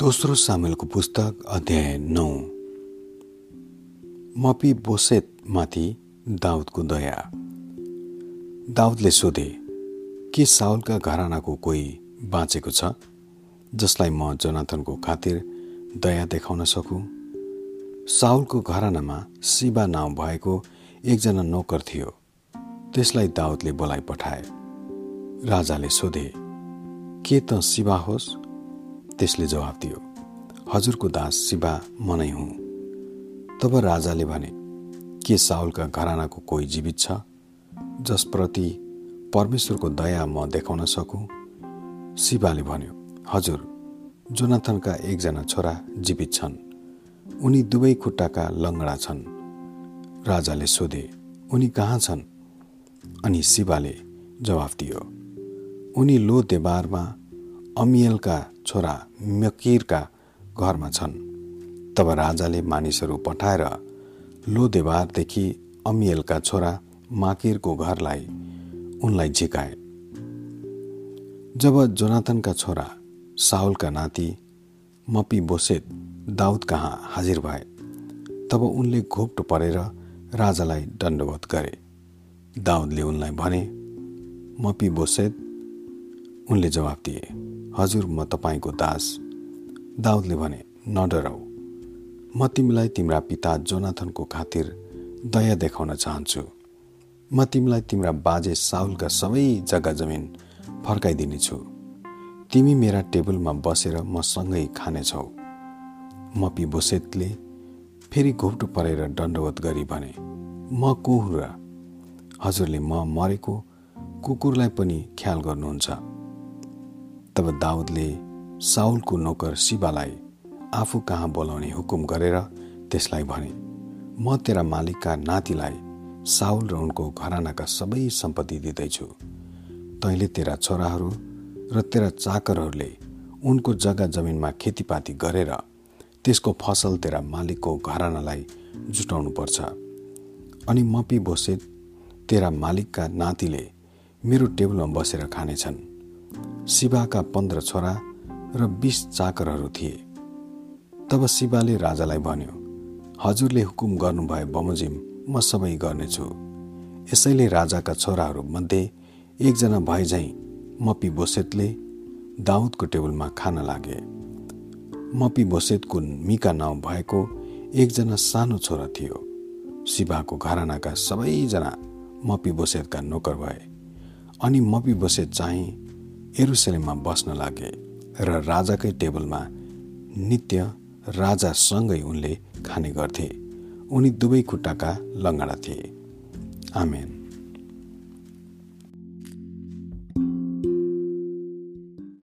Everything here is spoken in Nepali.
दोस्रो सामेलको पुस्तक अध्याय नौ। मपी बोसेतमाथि दाउदको दया। दाउदले सोधे के साउलका घरानाको कोही बाँचेको छ जसलाई म जोनाथनको खातिर दया देखाउन सकु? साउलको घरानामा शिवा नाउँ भएको एकजना नोकर थियो त्यसलाई दाउदले बोलाइ पठाए। राजाले सोधे के त शिवा होस्? त्यसले जवाब दियो हजुरको दास शिवा म नै हुँ। तब राजाले भने के साउलका घरानाको कोही जीवित छ जसप्रति परमेश्वरको दया म देखाउन सकु? शिवाले भन्यो हजुर जोनाथनका एकजना छोरा जीवित छन्। उनी दुवै खुट्टाका लङ्गडा छन्। राजाले सोधे उनी कहाँ छन्? अनि शिवाले जवाफ दियो उनी लो देबारमा अमियलका छोरा मकिरका घरमा छन्। तब राजाले मानिसहरू पठाएर लोदेवारदेखि अमियलका छोरा माकिरको घरलाई उनलाई झिकाए। जब जोनाथनका छोरा साउलका नाति मपी बोसेत दाउद कहाँ हाजिर भए तब उनले घोप्टो परेर राजालाई दण्डवत गरे। दाउदले उनलाई भने मपी बोसेत उनले जवाब दिए हजुर म तपाईँको दास। दाउदले भने नडराउ म तिमीलाई तिम्रा पिता जोनाथनको खातिर दया देखाउन चाहन्छु। म तिमीलाई तिम्रा बाजे साउलका सबै जग्गा जमिन फर्काइदिनेछु। तिमी मेरा टेबलमा बसेर मसँगै खानेछौ। म बोसेतले फेरि घोप्टो परेर दण्डवत गरी भने म को हजुरले म मरेको कुकुरलाई पनि ख्याल गर्नुहुन्छ। तब दाउदले साउलको नोकर शिवालाई आफू कहाँ बोलाउने हुकुम गरेर त्यसलाई भने म तेरा मालिकका नातिलाई साउल र उनको घरानाका सबै सम्पत्ति दिँदैछु। तैँले तेरा छोराहरू र तेरा चाकरहरूले उनको जग्गा जमिनमा खेतीपाती गरेर त्यसको फसल तेरा मालिकको घरानालाई जुटाउनुपर्छ। अनि मपी बोसे तेरा मालिकका नातिले मेरो टेबलमा बसेर खानेछन्। शिवाका पन्ध्र छोरा र बिस चाकरहरू थिए। तब शिवाले राजालाई भन्यो हजुरले हुकुम गर्नुभए बमोजिम म सबै गर्नेछु। यसैले राजाका छोराहरू मध्ये एकजना भए झैँ मपी बोसेतले दाउदको टेबलमा खान लागे। मपी बोसेतको मिका नाउँ भएको एकजना सानो छोरा थियो। शिवाको घरानाका सबैजना मपी बोसेतका नोकर भए। अनि मपी बोसेत चाहिँ एरुसलेममा बस्न लागे र राजाकै टेबलमा नित्य राजासँगै उनले खाने गर्थे। उनी दुवै खुट्टाका लङ्गडा थिए। आमेन।